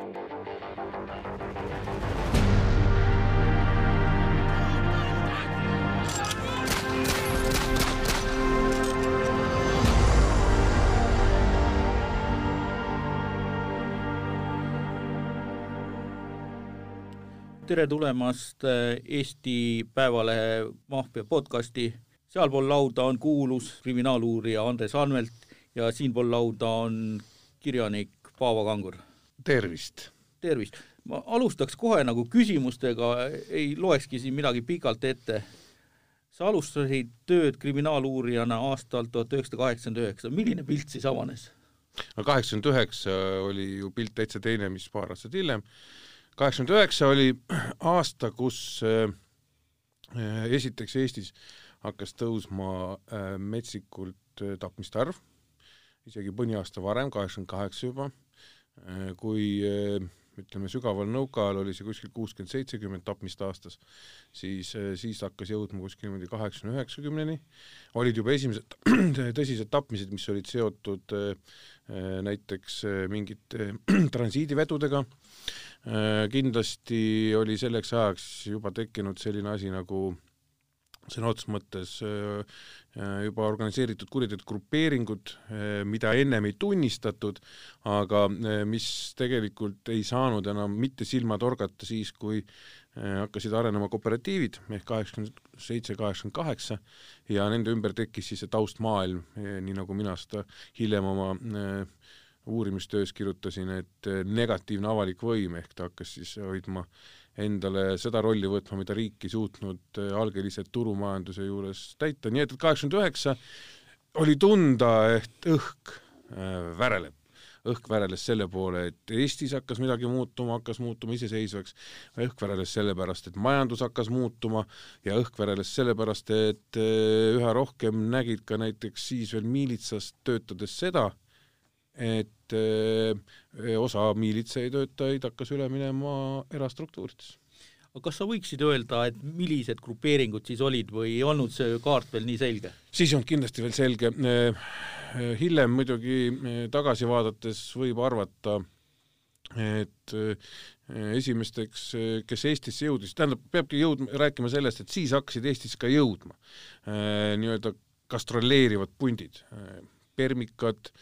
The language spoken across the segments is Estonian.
tere tulemast äh, Eesti Päevalehe Maffia podcasti. sealpool lauda on kuulus kriminaaluurija Andres Anvelt ja siinpool lauda on kirjanik Paavo Kangur. Tervist! tervist! ma alustaks kohe nagu küsimustega, ei loekski siin midagi pikalt ette. sa alustasid tööd kriminaaluurijana aastal tuhat üheksasada kaheksakümmend üheksa, milline pilt siis avanes? no kaheksakümmend üheksa oli ju pilt täitsa teine, mis paar aastat hiljem kaheksakümmend üheksa oli aasta, kus äh, äh, esiteks Eestis hakkas tõusma äh, metsikult tapmiste arv, isegi mõni aasta varem, kaheksakümmend kaheksa juba, kui ütleme, sügaval nõukaajal oli see kuskil kuuskümmend, seitsekümmend tapmist aastas, siis, siis hakkas jõudma kuskil niimoodi kaheksakümne, üheksakümneni, olid juba esimesed tõsised tapmised, mis olid seotud näiteks mingite transiidivedudega, Äh, kindlasti oli selleks ajaks juba tekkinud selline asi nagu sõna otseses mõttes äh, äh, juba organiseeritud kuriteod grupeeringud, mida ennem ei tunnistatud, aga mis tegelikult ei saanud enam mitte silma torgata siis, kui hakkasid arenema kooperatiivid ehk kaheksakümmend seitse, kaheksakümmend kaheksa ja nende ümber tekkis siis see taustmaailm, nii nagu mina seda hiljem oma uurimistöös kirjutasin, et negatiivne avalik võim, ehk ta hakkas siis hoidma endale seda rolli võtma, mida riik ei suutnud eh, algelise turumajanduse juures täita, nii et kaheksakümmend üheksa oli tunda, et õhk äh, väreleb. õhk väreles selle poole, et Eestis hakkas midagi muutuma, hakkas muutuma iseseisvaks, õhk väreles sellepärast, et majandus hakkas muutuma ja õhk väreles sellepärast, et üha rohkem nägid ka näiteks siis veel miilitsas töötades seda, et öö, eh, osa miilitsatöötajaid hakkas üle minema erastruktuuridesse. aga kas sa võiksid öelda, et millised grupeeringud siis olid või ei olnud see kaart veel nii selge? siis ei olnud kindlasti veel selge. Eh, hiljem muidugi eh, tagasi vaadates võib arvata, et esimesteks, kes Eestisse jõudis, tähendab, peabki jõudma, rääkima sellest, et siis hakkasid Eestisse ka jõudma nii-öelda gastrolleerivad pundid, permikad,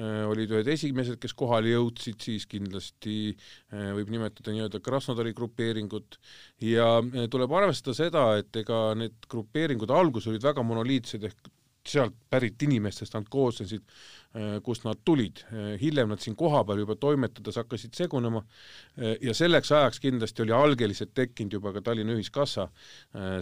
olid ühed esimesed, kes kohale jõudsid, siis kindlasti äh, võib nimetada nii-öelda Krasnodari grupeeringut ja äh, tuleb arvestada seda, et ega need grupeeringud alguses olid väga monoliitsed ehk sealt pärit inimestest nad koosnesid, kust nad tulid. hiljem nad siin kohapeal juba toimetades hakkasid segunema ja selleks ajaks kindlasti oli algeliselt tekkinud juba ka Tallinna Ühiskassa,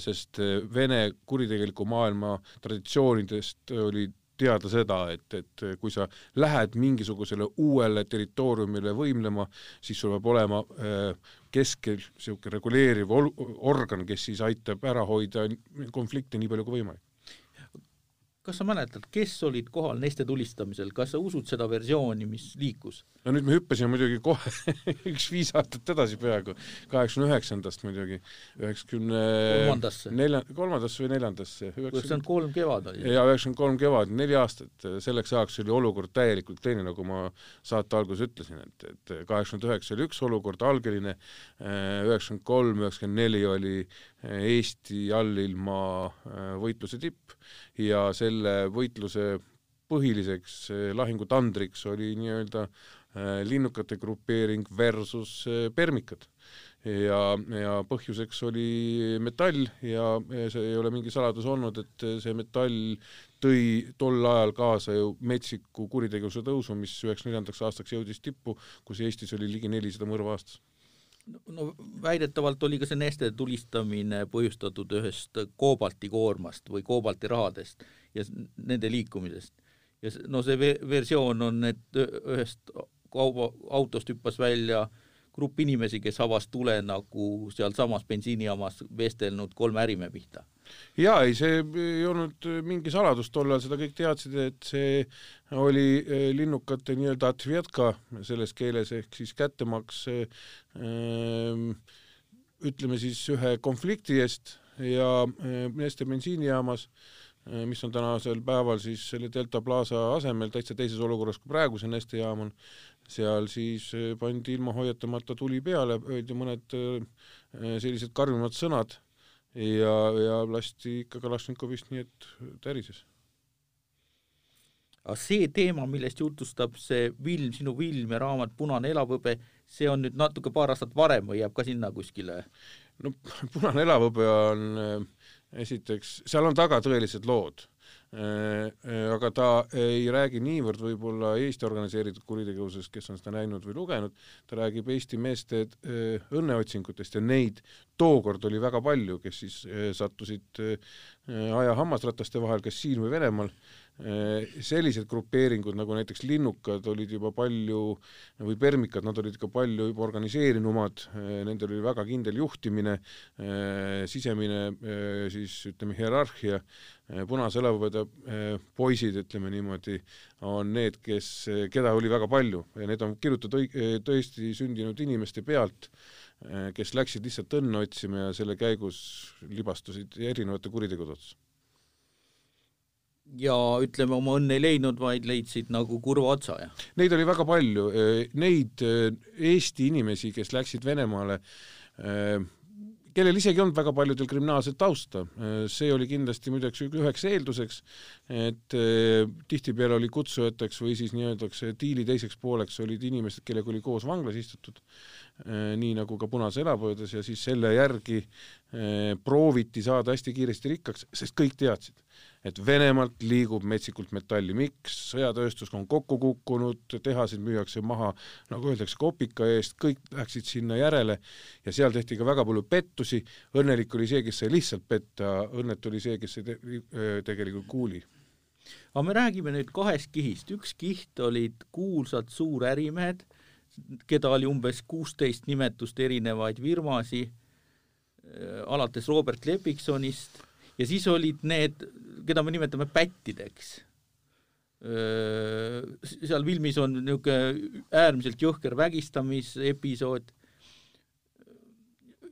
sest Vene kuritegeliku maailma traditsioonidest olid teada seda, et, et kui sa lähed mingisugusele uuele territooriumile võimlema, siis sul peab olema äh, keskel niisugune reguleeriv organ, kes siis aitab ära hoida konflikte nii palju kui võimalik kas sa mäletad, kes olid kohal Neste tulistamisel, kas sa usud seda versiooni, mis liikus? no nüüd me hüppasime muidugi kohe üks viis aastat edasi peaaegu, kaheksakümne üheksandast muidugi, üheksakümne kolmandasse, nelja, kolmandasse või neljandasse. üheksakümmend kolm kevad oli. jaa, üheksakümmend kolm kevad, neli aastat, selleks ajaks oli olukord täielikult teine, nagu ma saate alguses ütlesin, et, et kaheksakümmend üheksa oli üks olukord, algeline, üheksakümmend kolm, üheksakümmend neli oli Eesti allilma võitluse tipp ja selle võitluse põhiliseks eh, lahingutandriks oli nii-öelda eh, linnukate grupeering versus permikad. ja, ja põhjuseks oli metall ja see ei ole mingi saladus olnud, et see metall tõi tol ajal kaasa ju metsiku kuritegevuse tõusu, mis üheksakümne neljandaks aastaks jõudis tippu, kus Eestis oli ligi nelisada mõrva aastas no väidetavalt oli ka see Neste tulistamine põhjustatud ühest koobaltikoormast või koobaltirahadest ja nende liikumisest. ja no see versioon on, et ühest kauba, autost hüppas välja grupp inimesi, kes avas tule nagu sealsamas bensiinijaamas vestelnud kolme ärimehe pihta jaa, ei see ei olnud mingi saladus tol ajal, seda kõik teadsid, et see oli eh, linnukate nii-öelda atvjetka selles keeles ehk siis kättemaks äh, ütleme siis ühe konflikti eest ja äh, Neste bensiinijaamas mis on tänasel päeval siis selle Delta Plaza asemel täitsa teises olukorras kui praegu see Neste jaam on, seal siis pandi ilma hoiatamata tuli peale, öeldi mõned sellised karmimad sõnad ja, ja lasti ikka Kalašnikovist nii, et tärises aga see teema, millest jutustab see film, sinu film ja raamat Punane elavhõbe, see on nüüd natuke paar aastat varem või jääb ka sinna kuskile? no Punane elavhõbe on äh, esiteks, seal on taga tõelised lood. Äh, äh, aga ta ei räägi niivõrd võib-olla Eesti organiseeritud kuritegevusest, kes on seda näinud või lugenud, ta räägib Eesti meeste õnneotsingutest ja neid tookord oli väga palju, kes siis sattusid aja hammasrataste vahel, kas siin või Venemaal. Äh, sellised grupeeringud nagu näiteks linnukad olid juba palju või permikad, nad olid ka palju juba organiseerinumad, nendel oli väga kindel juhtimine, sisemine siis ütleme hierarhia, punase elavõõda poisid, ütleme niimoodi, on need, kes, keda oli väga palju. Ja need on kirjutatud tõesti sündinud inimeste pealt, kes läksid lihtsalt õnne otsima ja selle käigus libastusid erinevate kuritegude otsa ja ütleme, oma õnne ei leidnud, vaid leidsid nagu kurva otsa, jah? Neid oli väga palju, neid Eesti inimesi, kes läksid Venemaale, kellel isegi ei olnud väga paljudel kriminaalset tausta, see oli kindlasti muideks üheks eelduseks, et tihtipeale oli kutsujateks või siis nii-öeldakse diili teiseks pooleks olid inimesed, kellega oli koos vanglas istutud, nii nagu ka Punase elavöödes ja siis selle järgi prooviti saada hästi kiiresti rikkaks, sest kõik teadsid et Venemaalt liigub metsikult metalli, miks sõjatööstus on kokku kukkunud, tehased müüakse maha, nagu öeldakse, kopika eest, kõik läksid sinna järele ja seal tehti ka väga palju pettusi, õnnelik oli see, kes sai lihtsalt petta, õnnetu oli see, kes sai te tegelikult kuuli. Aga me räägime nüüd kahest kihist, üks kiht olid kuulsad suurärimehed, keda oli umbes kuusteist nimetust erinevaid firmasid, alates Robert Lepiksonist ja siis olid need, keda me nimetame pättideks. seal filmis on niisugune äärmiselt jõhker vägistamisepisood,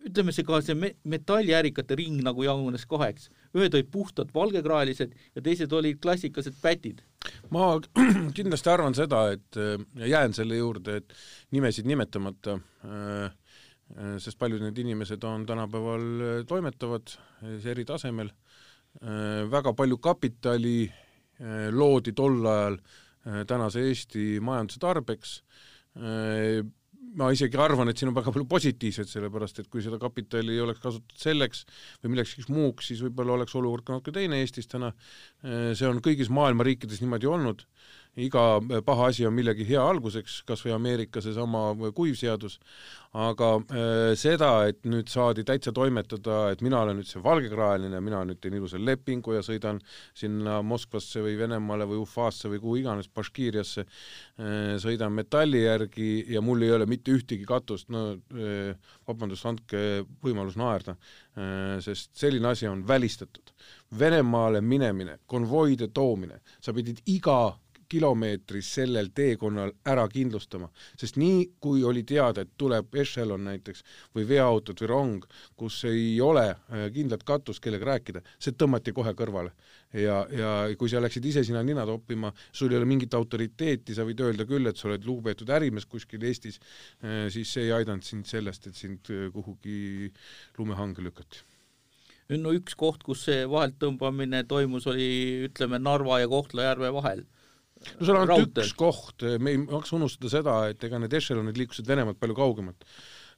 ütleme, see ka see me-, metalliärikate ring nagu jagunes kaheks, ühed olid puhtad valgekraelised ja teised olid klassikalised pätid. ma kindlasti arvan seda, et jään selle juurde, et nimesid nimetamata sest paljud need inimesed on tänapäeval toimetavad eri tasemel, väga palju kapitali loodi tol ajal tänase Eesti majanduse tarbeks, ma isegi arvan, et siin on väga palju positiivset, sellepärast et kui seda kapitali ei oleks kasutatud selleks või millekski muuks, siis võib-olla oleks olukord ka natuke teine Eestis täna, see on kõigis maailma riikides niimoodi olnud iga paha asi on millegi hea alguseks, kas või Ameerika seesama kuivseadus, aga äh, seda, et nüüd saadi täitsa toimetada, et mina olen nüüd see valgekraeline, mina nüüd teen ilusa lepingu ja sõidan sinna Moskvasse või Venemaale või Ufasse või kuhu iganes, Baškiiriasse äh,, sõidan metalli järgi ja mul ei ole mitte ühtegi katust, no äh, vabandust, andke võimalus naerda sest selline asi on välistatud. Venemaale minemine, konvoide toomine, sa pidid iga kilomeetris sellel teekonnal ära kindlustama, sest nii, kui oli teada, et tuleb ešelon näiteks või veoautod või rong, kus ei ole äh, kindlat katust, kellega rääkida, see tõmmati kohe kõrvale. ja, ja kui sa läksid ise sinna nina toppima, sul ei ole mingit autoriteeti, sa võid öelda küll, et sa oled lugupeetud ärimees kuskil Eestis, äh, siis see ei aidanud sind sellest, et sind äh, kuhugi lumehange lükati. No üks koht, kus see vahelt tõmbamine toimus, oli ütleme Narva ja Kohtla-Järve vahel no seal on ainult üks koht, me ei maksa unustada seda, et ega need ešelonid liikusid Venemaalt palju kaugemalt.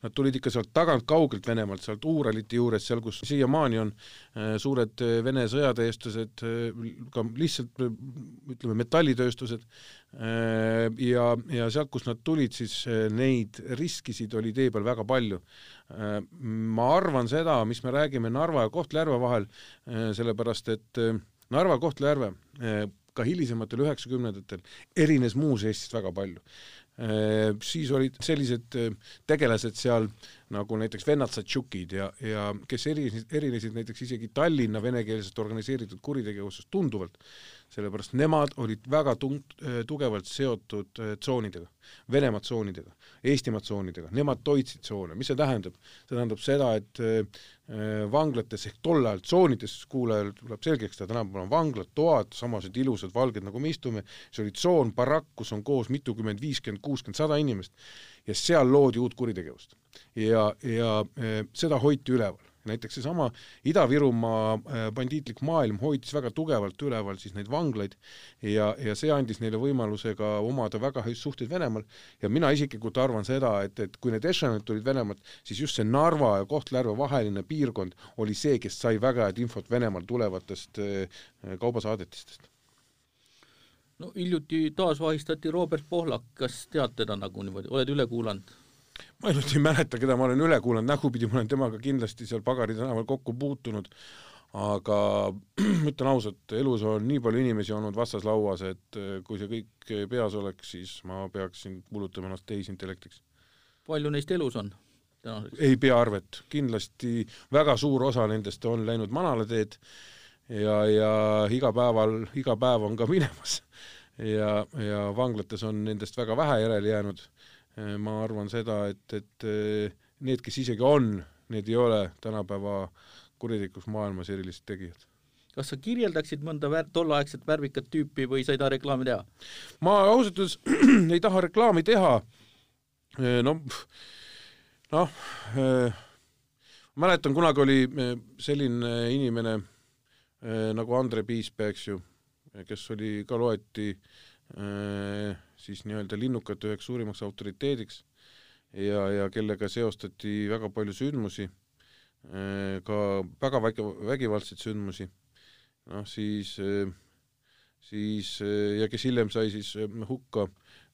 Nad tulid ikka sealt tagant kaugelt Venemaalt, sealt Uuralite juures, seal kus siiamaani on äh, suured äh, Vene sõjatööstused äh,, ka lihtsalt ütleme, metallitööstused ja, ja sealt, kust nad tulid, siis neid riskisid oli tee peal väga palju. Ma arvan seda, mis me räägime Narva ja Kohtla-Järve vahel, sellepärast et Narva, Kohtla-Järve ka hilisematel üheksakümnendatel erines muus Eestist väga palju. Siis olid sellised tegelased seal nagu näiteks vennad Satšukid ja, ja kes erinesid, erinesid näiteks isegi Tallinna venekeelsest organiseeritud kuritegevusest tunduvalt, sellepärast nemad olid väga tung-, tugevalt seotud tsoonidega, Venemaa tsoonidega, Eestimaa tsoonidega, nemad toitsid tsoone, mis see tähendab? see tähendab seda, et äh, vanglates ehk tol ajal tsoonides, kuulajal tuleb selgeks teha, tänapäeval on vanglad, toad, samased ilusad, valged, nagu me istume, see oli tsoon, barakk, kus on koos mitukümmend, viiskümmend, kuuskümmend, sada inimest. Ja seal loodi uut kuritegevust. ja, ja äh, seda hoiti üleval näiteks seesama Ida-Virumaa äh, bandiitlik maailm hoidis väga tugevalt üleval siis neid vanglaid ja, ja see andis neile võimaluse ka omada väga häid suhteid Venemaal. Ja mina isiklikult arvan seda, et, et kui need ešelonid tulid Venemaalt, siis just see Narva ja Kohtla-Järve vaheline piirkond oli see, kes sai väga head infot Venemaalt tulevatest äh, kaubasaadetistest. No hiljuti taas vahistati Robert Pohlak, kas tead teda nagu niimoodi, oled üle kuulanud? Ma ainult ei mäleta, keda ma olen üle kuulanud, nägupidi ma olen temaga kindlasti seal Pagari tänaval kokku puutunud, aga ütlen ausalt, elus on nii palju inimesi olnud vastaslauas, et eh, kui see kõik peas oleks, siis ma peaksin kuulutama ennast tehisintellektiks. palju neist elus on? ei pea arvet, kindlasti väga suur osa nendest on läinud manalateed ja, ja igapäeval, iga päev on ka minemas. ja, ja vanglates on nendest väga vähe järele jäänud Äh, ma arvan seda, et, et äh, need, kes isegi on, need ei ole tänapäeva kuritegelikus maailmas erilised tegijad. kas sa kirjeldaksid mõnda vär-, tolleaegset värvikat tüüpi või sa ei taha reklaami teha? ma ausalt öeldes ei taha reklaami teha, äh, no noh, mäletan, kunagi oli selline inimene nagu Andre Piispe, eks ju, kes oli, ka loeti äh, siis nii-öelda linnukate üheks suurimaks autoriteediks ja, ja kellega seostati väga palju sündmusi, äh, ka väga vägi, vägivaldseid sündmusi, noh siis, äh, siis äh, ja kes hiljem sai siis hukka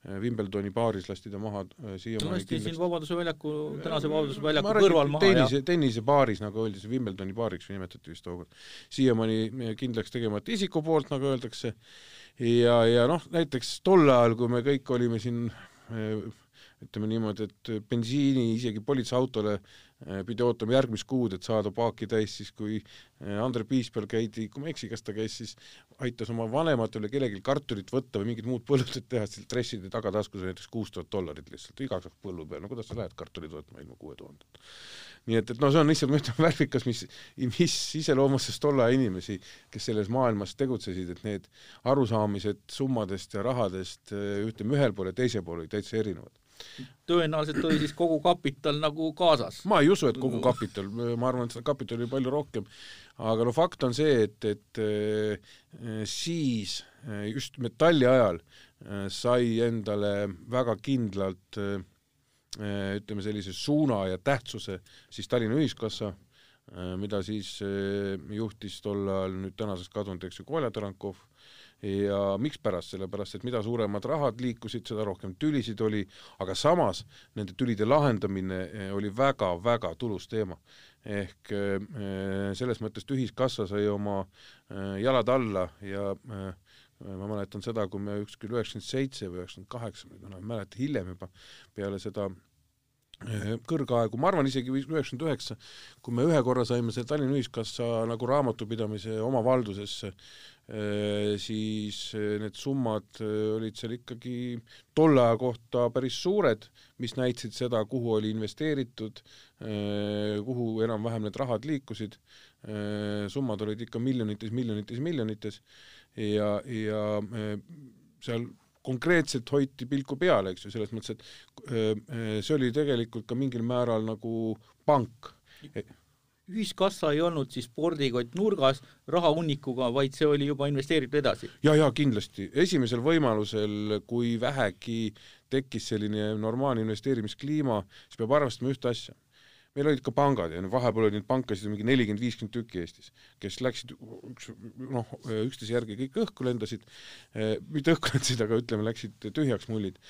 Wimbledoni baaris lasti ta maha siiamaani lasti siin Vabaduse väljaku, tänase Vabaduse väljaku kõrval maha, tennise, tennise-baaris, nagu öeldi, see Wimbledoni baariks nimetati vist tookord. siiamaani kindlaks tegemata isiku poolt, nagu öeldakse, ja, ja noh, näiteks tol ajal, kui me kõik olime siin ütleme niimoodi, et bensiini isegi politseiautole eh, pidi ootama järgmist kuud, et saada paaki täis, siis kui eh, Andre Piispel käidi, kui ma ei eksi, kas ta käis siis, aitas oma vanematele kellelgi kartulit võtta või mingit muud põlludest teha, siis dresside tagataskus oli näiteks kuus tuhat dollarit lihtsalt, igaks juhuks põllu peal, no kuidas sa lähed kartulit võtma ilma kuue tuhandet? nii et, et no see on lihtsalt, ma ütlen, värvikas, mis, mis iseloomustas tolle aja inimesi, kes selles maailmas tegutsesid, et need arusaamised summadest ja rahadest ütleme, ühel pool ja teisel pool olid täitsa erinevad tõenäoliselt oli siis kogu kapital nagu kaasas. ma ei usu, et kogu kapital, ma arvan, et seda kapitali oli palju rohkem, aga no fakt on see, et, et äh, siis just metalli ajal äh, sai endale väga kindlalt äh, Äh, ütleme sellise suuna ja tähtsuse siis Tallinna Ühiskassa, äh, mida siis äh, juhtis tol ajal nüüd tänaseks kadunud, eks ju, Kolja Tarankov, ja mikspärast, sellepärast et mida suuremad rahad liikusid, seda rohkem tülisid oli, aga samas nende tülide lahendamine oli väga-väga tulus teema. ehk selles mõttes Ühiskassa sai oma jalad alla ja ma mäletan seda, kui me ükskord üheksakümmend seitse või üheksakümmend kaheksa, ma ei mäleta, hiljem juba, peale seda Eh, kõrgaegu, ma arvan isegi üheksakümmend üheksa, kui me ühe korra saime selle Tallinna Ühiskassa nagu raamatupidamise oma valdusesse, eh, siis eh, need summad olid seal ikkagi tolle aja kohta päris suured, mis näitasid seda, kuhu oli investeeritud, kuhu enam-vähem need rahad liikusid, summad olid ikka miljonites, miljonites, miljonites. Ja, ja seal konkreetselt hoiti pilku peal, eks ju, selles mõttes, et see oli tegelikult ka mingil määral nagu pank. ühiskassa ei olnud siis spordikott nurgas rahahunnikuga, vaid see oli juba investeeritud edasi? ja, ja kindlasti, esimesel võimalusel, kui vähegi tekkis selline normaalne investeerimiskliima, siis peab arvestama ühte asja meil olid ka pangad ja vahepeal oli neid pankasid mingi nelikümmend, viiskümmend tükki Eestis, kes läksid üks, noh, üksteise järgi kõik õhku lendasid, mitte õhku lendasid, aga ütleme, läksid tühjaks mullid,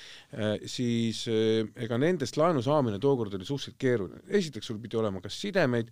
siis ega nendest laenu saamine tookord oli suhteliselt keeruline. esiteks sul pidi olema kas sidemeid,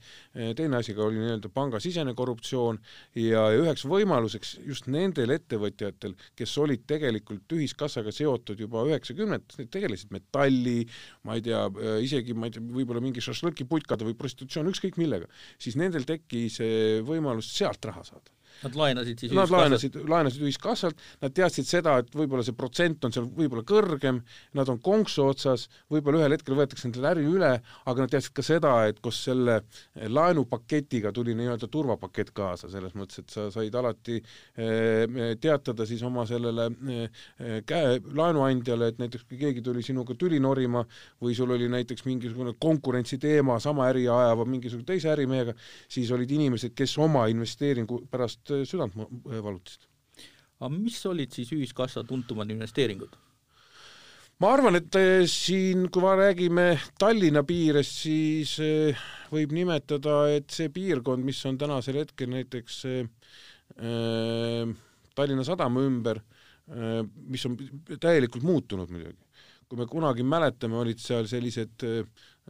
teine asi ka oli nii-öelda pangasisene korruptsioon ja, ja üheks võimaluseks just nendel ettevõtjatel, kes olid tegelikult ühiskassaga seotud juba üheksakümnendates, need tegelesid metalli, ma ei tea, isegi ma ei tea, võib-olla mingi šašlõkiputkade või prostitutsioon, ükskõik millega, siis nendel tekkis võimalus sealt raha saada Nad laenasid siis Nad laenasid, laenasid ühiskassalt, nad teadsid seda, et võib-olla see protsent on seal võib-olla kõrgem, nad on konksu otsas, võib-olla ühel hetkel võetakse nendele äri üle, aga nad teadsid ka seda, et koos selle laenupaketiga tuli nii-öelda turvapakett kaasa, selles mõttes, et sa said alati eh, teatada siis oma sellele eh, käe, laenuandjale, et näiteks kui keegi tuli sinuga tüli norima või sul oli näiteks mingisugune konkurentsiteema sama äri ajava mingisuguse teise ärimehega, siis olid inimesed, kes oma investeeringu pärast pärast äh, südant äh, valutasid. aga mis olid siis ühiskassa tuntumad investeeringud? ma arvan, et äh, siin, kui me räägime Tallinna piires, siis võib nimetada, et see piirkond, mis on tänasel hetkel näiteks äh, Tallinna Sadama ümber äh,, mis on täielikult muutunud muidugi. Kui me kunagi mäletame, olid seal sellised äh,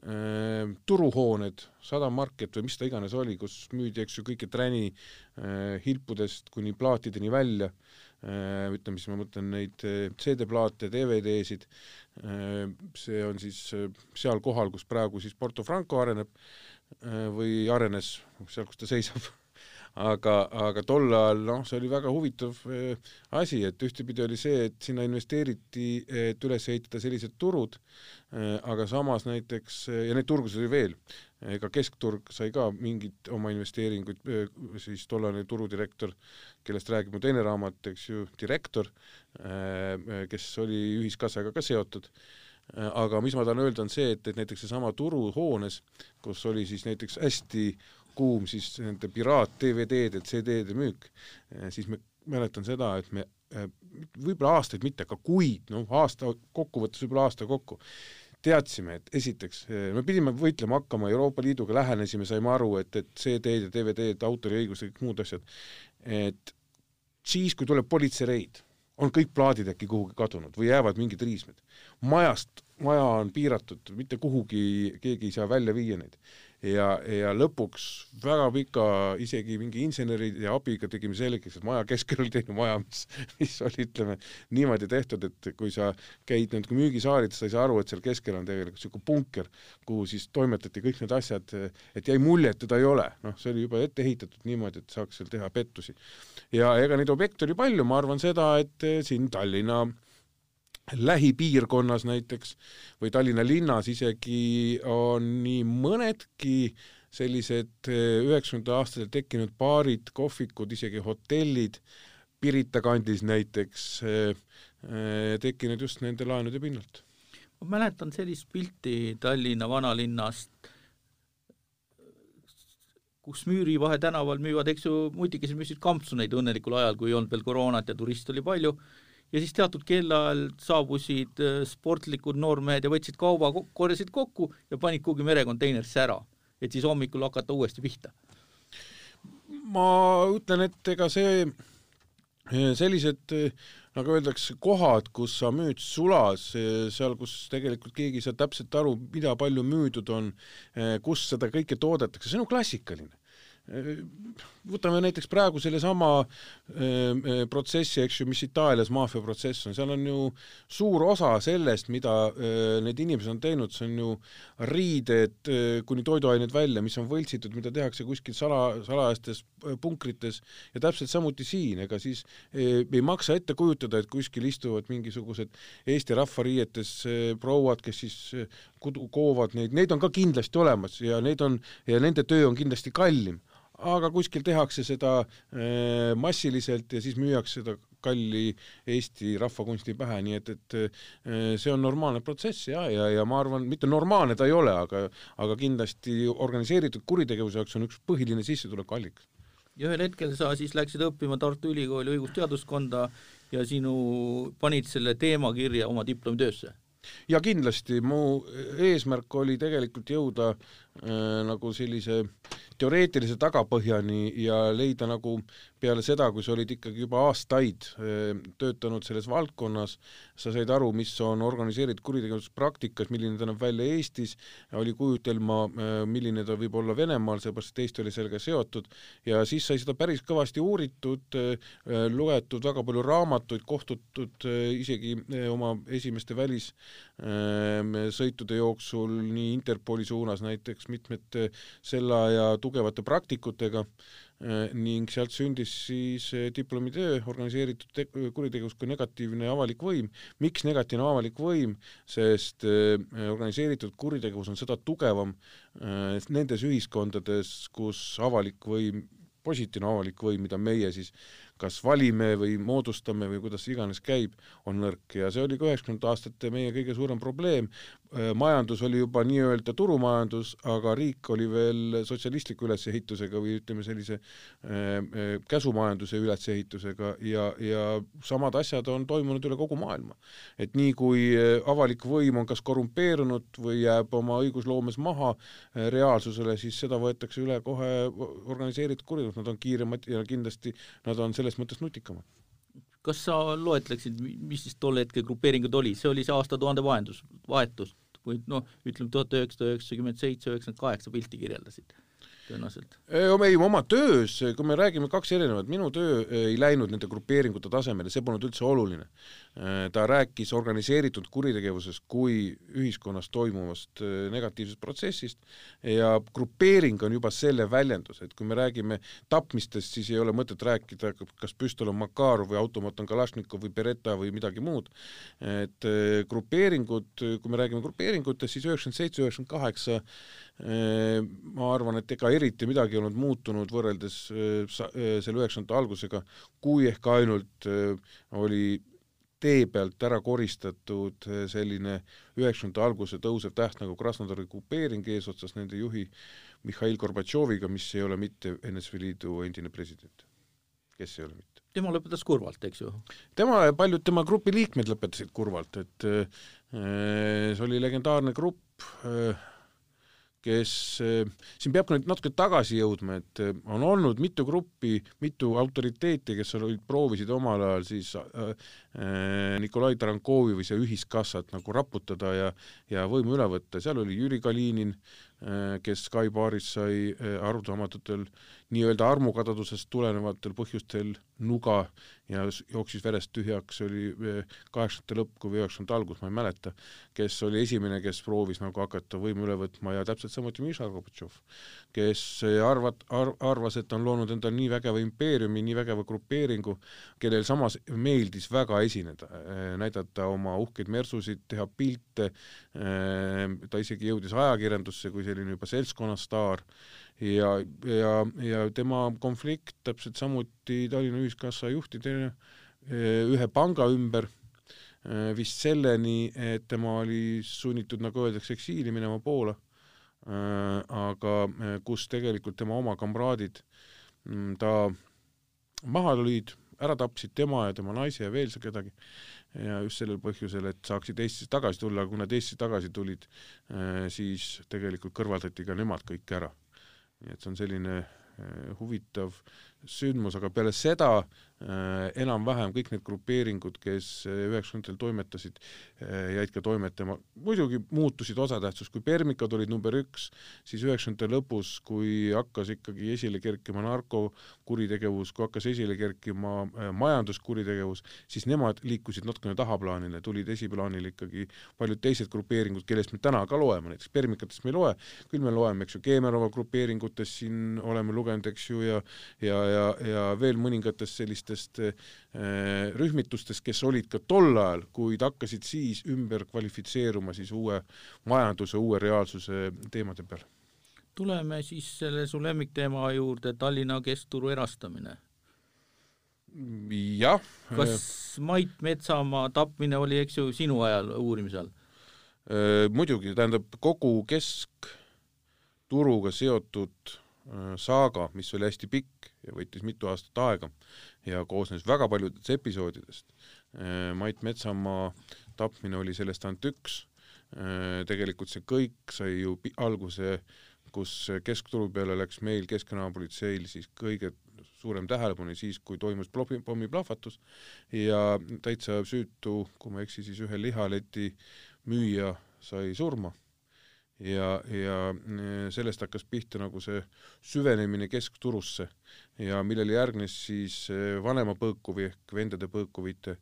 Äh, turuhooned, Sadam Market või mis ta iganes oli, kus müüdi, eks ju, kõike träni äh, hilpudest kuni plaatideni välja, äh, ütleme siis, ma mõtlen neid CD-plaate, DVD-sid, see on siis seal kohal, kus praegu siis Porto Franco areneb või arenes, seal, kus ta seisab aga, aga tol ajal noh, see oli väga huvitav äh, asi, et ühtepidi oli see, et sinna investeeriti, et üles ehitada sellised turud äh,, aga samas näiteks äh, ja neid turgusid oli veel, ega keskturg sai ka mingeid oma investeeringuid siis tollane turudirektor, kellest räägib mu teine raamat, eks ju, direktor kes oli ühiskassaga ka seotud. Aga mis ma tahan öelda, on see, et, et näiteks seesama turuhoones, kus oli siis näiteks hästi kuum siis nende piraat-DVD-de, CD-de müük, eh, siis me, mäletan seda, et me eh, võib-olla aastaid mitte, aga kuid, noh aasta kokkuvõttes võib-olla aasta kokku, teadsime, et esiteks eh, me pidime võitlema hakkama Euroopa Liiduga, lähenesime, saime aru, et, et CD-d ja DVD-d, autoriõigused, kõik muud asjad, et siis, kui tuleb politseireid, on kõik plaadid äkki kuhugi kadunud või jäävad mingid riismed. majast, maja on piiratud, mitte kuhugi keegi ei saa välja viia neid ja, ja lõpuks väga pika isegi mingi inseneride abiga tegime selgeks, et maja keskel oli teine maja, mis, mis oli, ütleme, niimoodi tehtud, et kui sa käid nüüd müügisaalides, sa ei saa aru, et seal keskel on tegelikult niisugune punker, kuhu siis toimetati kõik need asjad, et jäi mulje, et teda ei ole, noh, see oli juba ette ehitatud niimoodi, et saaks seal teha pettusi. ja ega neid objekte oli palju, ma arvan seda, et siin Tallinna lähipiirkonnas näiteks või Tallinna linnas isegi on nii mõnedki sellised eh, üheksakümnendate aastatel tekkinud baarid, kohvikud, isegi hotellid, Pirita kandis näiteks, eh, eh, tekkinud just nende laenude pinnalt. ma mäletan sellist pilti Tallinna vanalinnast, kus Müürivahe tänaval müüvad, eks ju, mutikesed müüsid kampsuneid õnnelikul ajal, kui ei olnud veel koroonat ja turiste oli palju ja siis teatud kellaajal saabusid äh, sportlikud noormehed ja võtsid kauba, korjasid kokku ja panid kuhugi merekonteinerisse ära, et siis hommikul hakata uuesti pihta. ma ütlen, et ega see, äh, sellised äh, nagu öeldakse, kohad, kus sa müüd sulas, seal, kus tegelikult keegi ei saa täpselt aru, mida palju müüdud on, kus seda kõike toodetakse, see on ju klassikaline võtame näiteks praegu sellesama äh, protsessi, eks ju, mis Itaalias maffia protsess on, seal on ju suur osa sellest, mida äh, need inimesed on teinud, see on ju riided äh, kuni toiduained välja, mis on võltsitud, mida tehakse kuskil sala, salajastes punkrites ja täpselt samuti siin, ega siis ei maksa ette kujutada, et kuskil istuvad mingisugused Eesti rahvariietes prouad, kes siis kudu, koovad neid, neid on ka kindlasti olemas ja neid on, ja nende töö on kindlasti kallim aga kuskil tehakse seda äh, massiliselt ja siis müüakse seda kalli Eesti rahvakunsti pähe, nii et, et äh, see on normaalne protsess ja, ja, ja ma arvan, mitte normaalne ta ei ole, aga, aga kindlasti organiseeritud kuritegevuse jaoks on üks põhiline sissetulekuallikas. ja ühel hetkel sa siis läksid õppima Tartu Ülikooli õigusteaduskonda ja sinu, panid selle teema kirja oma diplomitöösse ja kindlasti mu eesmärk oli tegelikult jõuda äh, nagu sellise teoreetilise tagapõhjani ja leida nagu peale seda, kui sa olid ikkagi juba aastaid eh, töötanud selles valdkonnas, sa said aru, mis on organiseeritud kuritegevus praktikas, milline ta näeb välja Eestis, oli kujutelma, eh, milline ta võib olla Venemaal, seepärast et Eesti oli sellega seotud, ja siis sai seda päris kõvasti uuritud, loetud väga palju raamatuid, kohtutud isegi oma esimeste välissõitude jooksul nii Interpoli suunas näiteks mitmete selle aja tugevate praktikutega äh, ning sealt sündis siis äh, diplomitöö organiseeritud kuritegevus kui negatiivne avalik võim. miks negatiivne avalik võim? sest organiseeritud kuritegevus on seda tugevam nendes ühiskondades, kus avalik võim positiivne avalik võim, mida meie siis kas valime või moodustame või kuidas iganes käib, on nõrk ja see oli ka üheksakümnendate aastate meie kõige suurem probleem. Äh, majandus oli juba nii-öelda turumajandus, aga riik oli veel sotsialistliku ülesehitusega või ütleme, sellise äh, äh, käsumajanduse ülesehitusega ja, ja samad asjad on toimunud üle kogu maailma. et nii, kui avalik võim on kas korrumpeerunud või jääb oma õigusloomes maha reaalsusele, siis seda võetakse üle kohe organiseeritud kuritegevus, nad on kiiremad ja kindlasti nad on selle selles mõttes nutikamad. kas sa loetleksid, mis siis tol hetkel grupeeringud olid, see oli see aastatuhande vahendus, vahetus, kui noh, ütleme tuhat üheksasada üheksakümmend seitse, üheksakümmend kaheksa pilti kirjeldasid tõenäoliselt? ei, oma töös, kui me räägime kaks erinevat, minu töö ei läinud nende grupeeringute tasemele, see polnud üldse oluline. ta rääkis organiseeritud kuritegevusest kui ühiskonnas toimuvast negatiivsest protsessist ja grupeering on juba selle väljendus, et kui me räägime tapmistest, siis ei ole mõtet rääkida, kas püstol on Makarov või automaat on Kalašnikov või Beretta või midagi muud. et grupeeringud, kui me räägime grupeeringutest, siis üheksakümmend seitse, üheksakümmend kaheksa ma arvan, et ega eriti midagi ei olnud muutunud võrreldes selle üheksakümnendate algusega, kui ehk ainult oli tee pealt ära koristatud selline üheksakümnendate alguse tõusev täht nagu Krasnodari kupeering eesotsas nende juhi Mihhail Gorbatšoviga, mis ei ole mitte NSV Liidu endine president, kes ei ole mitte tema lõpetas kurvalt, eks ju? tema ja paljud tema grupi liikmed lõpetasid kurvalt, et see oli legendaarne grupp kes, eh, siin peab ka nüüd natuke tagasi jõudma, et eh, on olnud mitu gruppi, mitu autoriteeti, kes olid, proovisid omal ajal siis äh, Nikolai Tarankovi või see ühiskassat nagu raputada ja ja võimu üle võtta, seal oli Jüri Kalinin kes Sky baaris sai äh, arusaamatutel nii-öelda armukadedusest tulenevatel põhjustel nuga ja jooksis verest tühjaks, oli eh, kaheksakümnendate lõpp kui üheksakümnendate algus, ma ei mäleta, kes oli esimene, kes proovis nagu hakata võimu üle võtma ja täpselt samuti Miša Gorbatšov, kes arvat- ar,, arvas, et on loonud endale nii vägeva impeeriumi, nii vägeva grupeeringu, kellel samas meeldis väga esineda, näidata oma uhkeid mersusid, teha pilte, ta isegi jõudis ajakirjandusse kui selline juba seltskonnastaar ja, ja, ja tema konflikt täpselt samuti Tallinna Ühiskassa juhtidega eh, ühe panga ümber eh, vist selleni, et tema oli sunnitud, nagu öeldakse, eksiili minema Poola, eh, aga kus tegelikult tema oma kamraadid mm, ta maha lõid, ära tapsid tema ja tema naise ja veel kedagi ja just sellel põhjusel, et saaksid Eestisse tagasi tulla, kui nad Eestisse tagasi tulid, siis tegelikult kõrvaldati ka nemad kõik ära. Nii et see on selline eh, huvitav sündmus, aga peale seda äh, enam-vähem kõik need grupeeringud, kes äh, üheksakümnendatel toimetasid äh,, jäid ka toimetama, muidugi muutusid osatähtsus, kui Permikad olid number üks, siis üheksakümnendate lõpus, kui hakkas ikkagi esile kerkima narkokuritegevus, kui hakkas esile kerkima majanduskuritegevus, siis nemad liikusid natukene tahaplaanile, tulid esiplaanile ikkagi paljud teised grupeeringud, kellest me täna ka loeme, näiteks Permikatest me ei loe, küll me loeme, eks ju, Keemerova grupeeringutest siin oleme lugenud, eks ju, ja ja, ja ja, ja veel mõningatest sellistest äh, rühmitustest, kes olid ka tol ajal, kuid hakkasid siis ümber kvalifitseeruma siis uue majanduse, uue reaalsuse teemade peal. tuleme siis selle su lemmikteema juurde, Tallinna keskturu erastamine. jah. kas Mait Metsamaa tapmine oli, eks ju, sinu ajal uurimise all? Äh, muidugi, tähendab kogu keskturuga seotud saaga, mis oli hästi pikk ja võttis mitu aastat aega ja koosnes väga paljudest episoodidest. Äh, Mait Metsamaa tapmine oli sellest ainult üks, tegelikult see kõik sai ju alguse, kus keskturu peale läks meil Keskkriminaalpolitseil siis kõige suurem tähelepanu siis, kui toimus pommiplahvatus ja täitsa süütu, kui ma ei eksi, siis ühe lihaleti müüja sai surma ja, ja sellest hakkas pihta nagu see süvenemine keskturusse. Ja millele järgnes siis vanema Põõkuvi ehk vendade Põõkuvite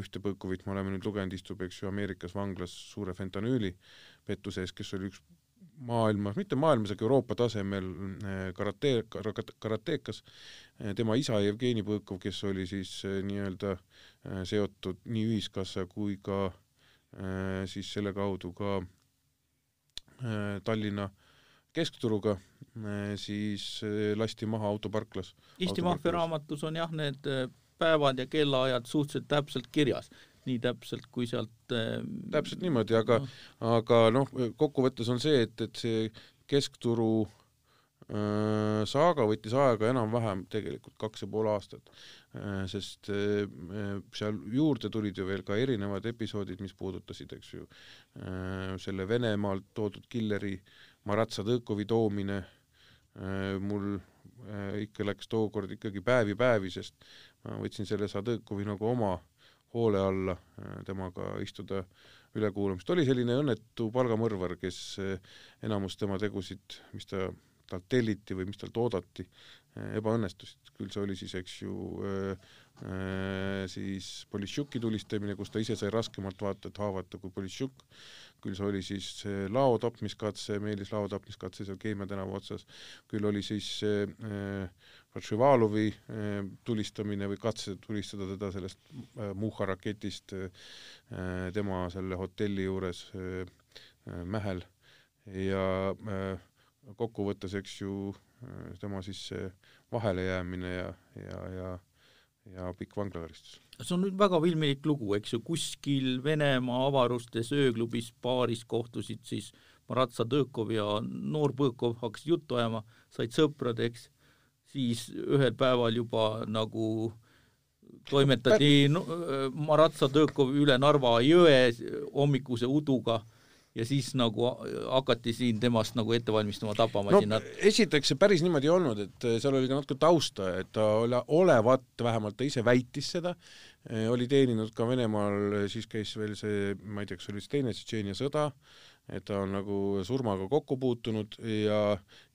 ühte Põõkuvit me oleme nüüd lugenud, istub, eks ju, Ameerikas vanglas suure fentanüüli pettuse eest, kes oli üks maailmas, mitte maailmas, aga Euroopa tasemel karate, karatekas, eh, tema isa Jevgeni Põõkov, kes oli siis nii-öelda seotud nii ühiskassa kui ka siis selle kaudu ka Tallinna keskturuga, siis lasti maha autoparklas. Eesti maffia raamatus on jah, need päevad ja kellaajad suhteliselt täpselt kirjas nii täpselt, kui sealt äh, täpselt niimoodi, aga no., aga noh, kokkuvõttes on see, et, et see keskturu äh, saaga võttis aega enam-vähem tegelikult kaks ja pool aastat äh,, sest äh, seal juurde tulid ju veel ka erinevad episoodid, mis puudutasid, eks ju äh,, selle Venemaalt toodud killeri Maratsa Tõõkovi toomine äh,, mul äh, ikka läks tookord ikkagi päevi-päevi, sest ma võtsin selle Sadõkovi nagu oma äh, hoole alla äh, temaga istuda ülekuulamist, oli selline õnnetu palgamõrvar, kes äh, enamus tema tegusid, mis ta, talt telliti või mis talt oodati, äh, ebaõnnestusid, küll see oli siis, eks ju, siis Politšuki tulistamine, kus ta ise sai raskemalt vaata et haavata kui Politšuk, küll see oli siis lao tapmiskatse, Meelis lao tapmiskatse seal Keimia tänava otsas, küll oli siis äh, Šivalovi eh, tulistamine või katse tulistada teda sellest eh, Muha raketist eh, tema selle hotelli juures Mähel. Ja kokkuvõttes, eks ju, tema siis see vahelejäämine ja, ja, ja ja pikk vanglakaristus. see on nüüd väga filmilik lugu, eks ju, kuskil Venemaa avarustes ööklubis baaris kohtusid siis Marat Sadõkov ja noor Põõkov hakkasid juttu ajama, said sõpradeks siis ühel päeval juba nagu toimetati Maratsa Tõkov üle Narva jõe hommikuse uduga ja siis nagu hakati siin temast nagu ette valmistama tapama no, esiteks see päris niimoodi ei olnud, et seal oli ka natuke tausta, et ta ole, olevat, vähemalt ta ise väitis seda, oli teeninud ka Venemaal, siis käis veel see, ma ei tea, kas oli see teine Tšetšeenia sõda, et ta on nagu surmaga kokku puutunud ja,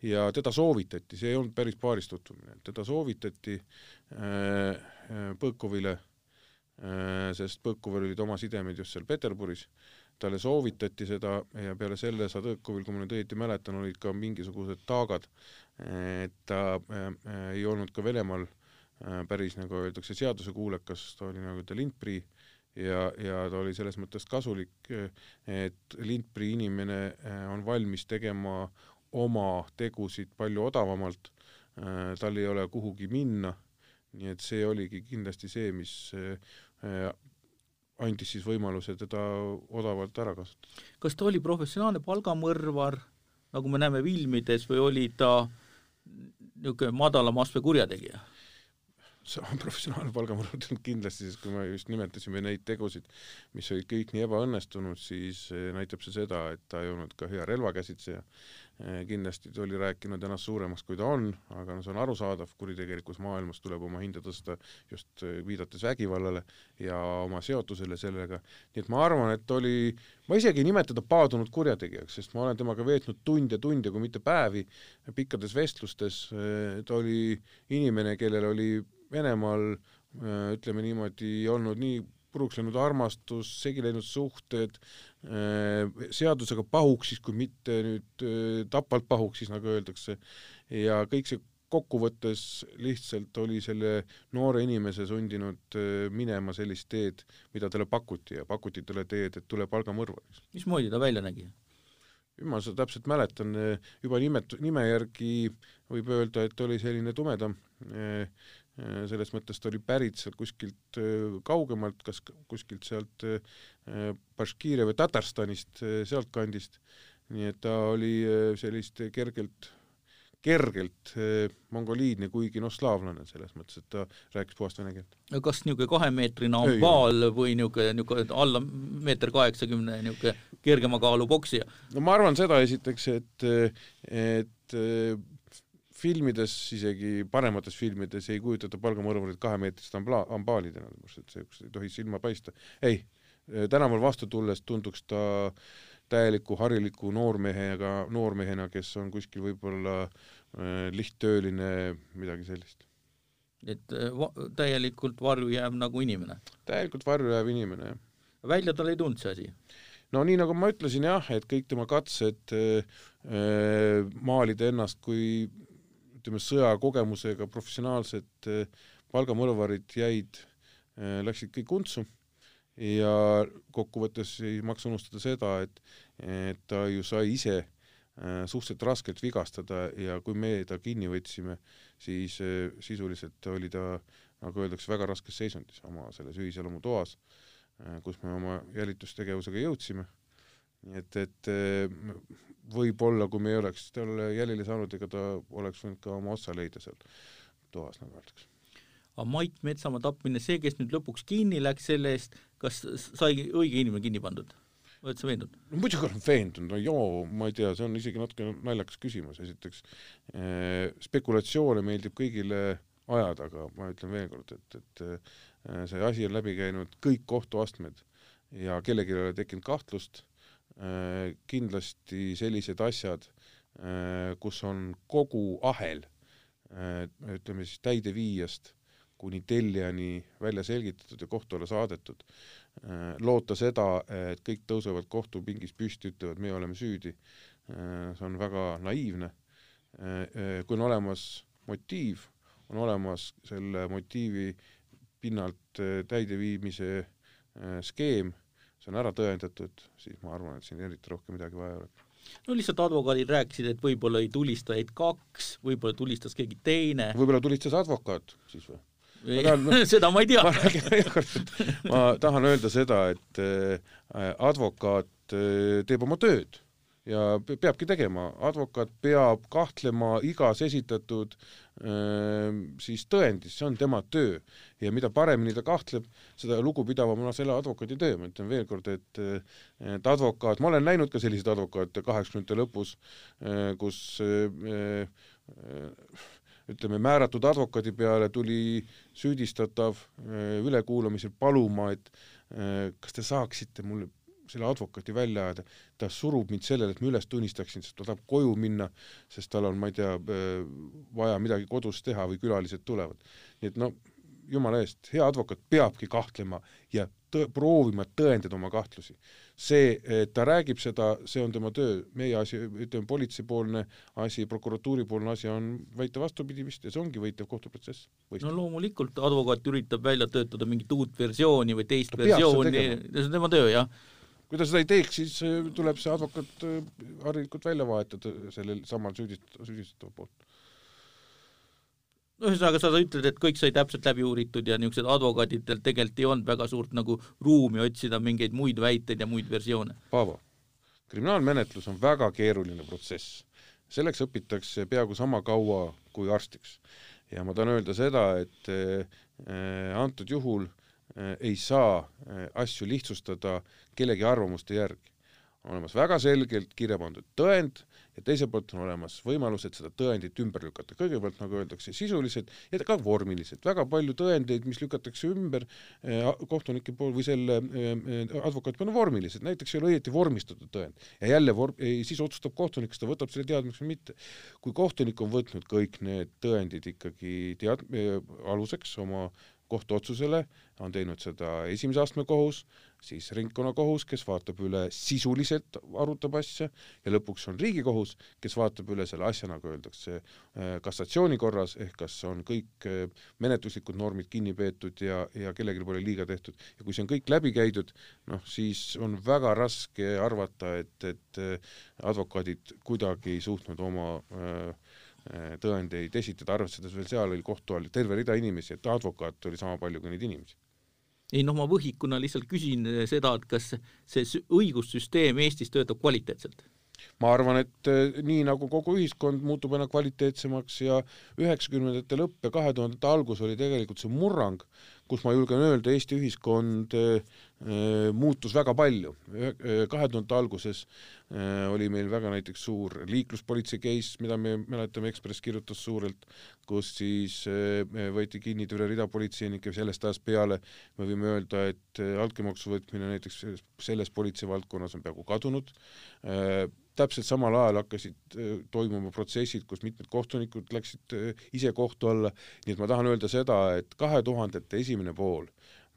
ja teda soovitati, see ei olnud päris paaris tutvumine, teda soovitati äh, äh, Põõkovile äh,, sest Põõkovil olid oma sidemed just seal Peterburis, talle soovitati seda ja peale selle Sadõkovil, kui ma nüüd õieti mäletan, olid ka mingisugused taagad, et ta äh, äh, ei olnud ka Venemaal äh, päris, nagu öeldakse, seadusekuulekas, ta oli nagu ta lintprii äh, ja, ja ta oli selles mõttes kasulik, et lintprii inimene on valmis tegema oma tegusid palju odavamalt, tal ei ole kuhugi minna, nii et see oligi kindlasti see, mis andis siis võimaluse teda odavalt ära kasutada. kas ta oli professionaalne palgamõrvar, nagu me näeme filmides, või oli ta niisugune madalama astme kurjategija? professionaalne palgamõrv kindlasti, sest kui me just nimetasime neid tegusid, mis olid kõik nii ebaõnnestunud, siis eh, näitab see seda, et ta ei olnud ka hea relvakäsitseja. Eh, kindlasti ta oli rääkinud ennast suuremaks, kui ta on, aga no see on arusaadav, kuritegelikus maailmas tuleb oma hinda tõsta just eh, viidates vägivallale ja oma seotusele sellega, nii et ma arvan, et oli, ma isegi ei nimeta teda paadunud kurjategijaks, sest ma olen temaga veetnud tunde, tunde, kui mitte päevi, pikkades vestlustes, ta oli inimene, kellel oli Venemaal ütleme niimoodi, olnud nii puruks läinud armastus, segi läinud suhted, äh, seadusega pahuksis, kui mitte nüüd äh, tapvalt pahuksis, nagu öeldakse, ja kõik see kokkuvõttes lihtsalt oli selle noore inimese sundinud minema sellist teed, mida talle pakuti ja pakuti talle teed, et tule palgamõrvariks. mismoodi ta välja nägi? ma seda täpselt mäletan, juba nimet-, nime järgi võib öelda, et oli selline tumedam Äh, selles mõttes ta oli pärit sealt kuskilt äh, kaugemalt, kas kuskilt sealt äh, Baškiiria või Tatarstanist, sealtkandist, nii et ta oli sellist kergelt, kergelt mongoliidne, kuigi noh, slaavlane selles mõttes, et ta rääkis puhast vene keelt. kas niisugune kahemeetrine ambaal või niisugune, niisugune alla meeter kaheksakümne niisugune kergema kaalu poksija? no ma arvan seda esiteks, et, et filmides, isegi paremates filmides ei kujutata palgamõrvarit kahemeetrist ambla-, ambaalidena, see ei tohi silma paista. ei, tänaval vastu tulles tunduks ta täieliku hariliku noormehega, noormehena, kes on kuskil võib-olla äh, lihttööline, midagi sellist. et äh, va täielikult varju jääv nagu inimene? täielikult varju jääv inimene, jah. välja tal ei tulnud see asi? no nii, nagu ma ütlesin jah, et kõik tema katsed äh, äh, maalida ennast kui ütleme, sõjakogemusega professionaalsed äh, palgamõrvarid jäid äh,, läksid kõik untsu ja kokkuvõttes ei maksa unustada seda, et, et ta ju sai ise äh, suhteliselt raskelt vigastada ja kui me ta kinni võtsime, siis sisuliselt oli ta, nagu öeldakse, väga raskes seisundis oma selles ühiselamutoas, äh, kus me oma jälitustegevusega jõudsime. Nii et, et võib-olla, kui me ei oleks talle jälile saanud, ega ta oleks võinud ka oma otsa leida seal toas, nagu öeldakse aga Mait Metsamaa tapmine, see, kes nüüd lõpuks kinni läks selle eest, kas sai õige inimene kinni pandud? oled sa veendunud? no muidugi olen veendunud, no joo, ma ei tea, see on isegi natuke naljakas küsimus, esiteks eh, spekulatsioone meeldib kõigile ajada, aga ma ütlen veel kord, et, et eh, see asi on läbi käinud kõik kohtuastmed ja kellelgi ei ole tekkinud kahtlust eh,, kindlasti sellised asjad eh,, kus on kogu ahel eh, ütleme siis täideviijast kuni tellijani välja selgitatud ja kohtu alla saadetud. Äh, loota seda, et kõik tõusevad kohtupingis püsti, ütlevad, me oleme süüdi, äh, see on väga naiivne. Äh, kui on olemas motiiv, on olemas selle motiivi pinnalt täideviimise skeem, see on ära tõendatud, siis ma arvan, et siin eriti rohkem midagi vaja ei ole no lihtsalt advokaadid rääkisid, et võib-olla oli tulistajaid kaks, võib-olla tulistas keegi teine. võib-olla tulistas advokaat siis või? Tahan, seda ma ei tea. ma tahan öelda seda, et äh, advokaat äh, teeb oma tööd ja peabki tegema, advokaat peab kahtlema igas esitatud siis tõendis, see on tema töö. ja mida paremini ta kahtleb, seda lugupidavam on selle advokaadi töö, ma ütlen veel kord, et et advokaat, ma olen näinud ka selliseid advokaate kaheksakümnendate lõpus, kus ütleme, määratud advokaadi peale tuli süüdistatav ülekuulamisel paluma, et kas te saaksite mulle selle advokaati välja ajada, ta surub mind sellele, et ma üles tunnistaksin, sest ta tahab koju minna, sest tal on, ma ei tea, äh, vaja midagi kodus teha või külalised tulevad. nii et no jumala eest, hea advokaat peabki kahtlema ja tõ-, proovima tõendada oma kahtlusi. See, et ta räägib seda, see on tema töö, meie asi, ütleme politseipoolne asi, prokuratuuripoolne asi on väita vastupidist ja see ongi võitev kohtuprotsess. no loomulikult advokaat üritab välja töötada mingit uut versiooni või teist ta versiooni, see on tema töö, jah kui ta seda ei teeks, siis äh, tuleb see advokaat äh, harilikult välja vahetada sellel samal süüdist-, süüdistatava poolt ühesõnaga, sa ütled, et kõik sai täpselt läbi uuritud ja niisugused advokaadidel tegelikult ei olnud väga suurt nagu ruumi otsida mingeid muid väiteid ja muid versioone. Paavo, kriminaalmenetlus on väga keeruline protsess. selleks õpitakse peaaegu sama kaua kui arstiks. ja ma tahan öelda seda, et äh, antud juhul äh, ei saa äh, asju lihtsustada kellegi arvamuste järgi. on olemas väga selgelt kirja pandud tõend, ja teiselt poolt on olemas võimalus, et seda tõendit ümber lükata, kõigepealt nagu öeldakse, sisuliselt ja ka vormiliselt, väga palju tõendeid, mis lükatakse ümber eh, kohtunike pool või selle eh, advokaadi pool on vormilised, näiteks ei ole õieti vormistatud tõend ja jälle vorm-, siis otsustab kohtunik, kas ta võtab selle teadmiseks või mitte. kui kohtunik on võtnud kõik need tõendid ikkagi tead-, eh, aluseks oma kohtuotsusele, on teinud seda esimese astme kohus, siis ringkonnakohus, kes vaatab üle, sisuliselt arutab asja, ja lõpuks on Riigikohus, kes vaatab üle selle asja, nagu öeldakse, äh, kassatsiooni korras, ehk kas on kõik äh, menetluslikud normid kinni peetud ja, ja kellelgi pole liiga tehtud. ja kui see on kõik läbi käidud, noh, siis on väga raske arvata, et, et äh, advokaadid kuidagi ei suutnud oma Äh, tõendeid esitada, arvestades veel seal oli kohtu all terve rida inimesi, et advokaate oli sama palju kui neid inimesi. ei noh, ma võhikuna lihtsalt küsin seda, et kas see õigussüsteem Eestis töötab kvaliteetselt? ma arvan, et äh, nii nagu kogu ühiskond muutub aina kvaliteetsemaks ja üheksakümnendate lõpp ja kahe tuhandete algus oli tegelikult see murrang, kus ma julgen öelda, Eesti ühiskond äh, äh, muutus väga palju. Äh, kahe tuhande alguses oli meil väga näiteks suur liikluspolitsei case, mida me mäletame, Ekspress kirjutas suurelt, kus siis võeti kinni terve rida politseinikke, sellest ajast peale me võime öelda, et altkäemaksu võtmine näiteks selles politseivaldkonnas on peaaegu kadunud, täpselt samal ajal hakkasid toimuma protsessid, kus mitmed kohtunikud läksid ise kohtu alla, nii et ma tahan öelda seda, et kahe tuhandete esimene pool,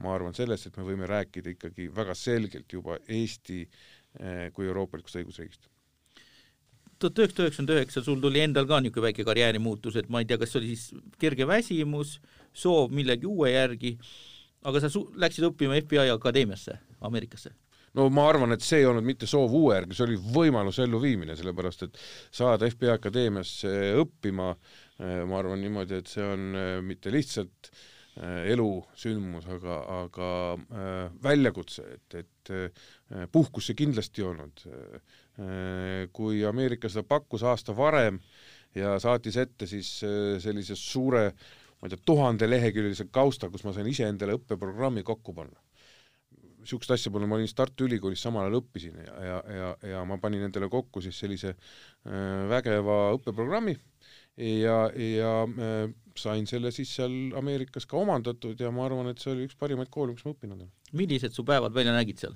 ma arvan sellest, et me võime rääkida ikkagi väga selgelt juba Eesti äh, kui euroopalikust õigusriigist tuhat üheksasada üheksakümmend üheksa sul tuli endal ka niisugune väike karjäärimuutus, et ma ei tea, kas oli siis kerge väsimus, soov millegi uue järgi, aga sa läksid õppima FBI akadeemiasse Ameerikasse? no ma arvan, et see ei olnud mitte soov uue järgi, see oli võimaluse elluviimine, sellepärast et saada FBI akadeemiasse õppima, eh, ma arvan niimoodi, et see on eh, mitte lihtsalt eh, elusündmus, aga, aga väljakutse, et, et puhkus see kindlasti ei olnud. kui Ameerika seda pakkus aasta varem ja saatis ette siis sellise suure ma ei tea, tuhandeleheküljelise kausta, kus ma sain iseendale õppeprogrammi kokku panna niisugust asja pole, ma olin Tartu Ülikoolis samal ajal õppisin ja, ja, ja, ja ma panin endale kokku siis sellise äh, vägeva õppeprogrammi ja, ja äh, sain selle siis seal Ameerikas ka omandatud ja ma arvan, et see oli üks parimaid koole, kus ma õppinud olen. millised su päevad välja nägid seal?